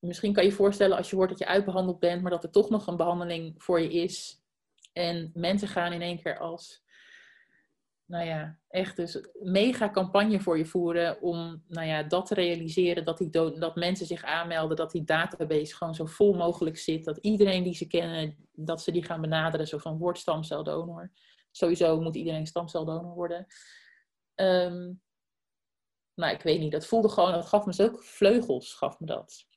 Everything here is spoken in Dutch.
misschien kan je voorstellen als je hoort dat je uitbehandeld bent, maar dat er toch nog een behandeling voor je is. En mensen gaan in één keer als, nou ja, echt dus mega campagne voor je voeren om, nou ja, dat te realiseren, dat, die dat mensen zich aanmelden, dat die database gewoon zo vol mogelijk zit, dat iedereen die ze kennen, dat ze die gaan benaderen, zo van word stamceldonor. Sowieso moet iedereen stamceldonor worden. Um, nou, ik weet niet, dat voelde gewoon, dat gaf me zulke vleugels, gaf me dat.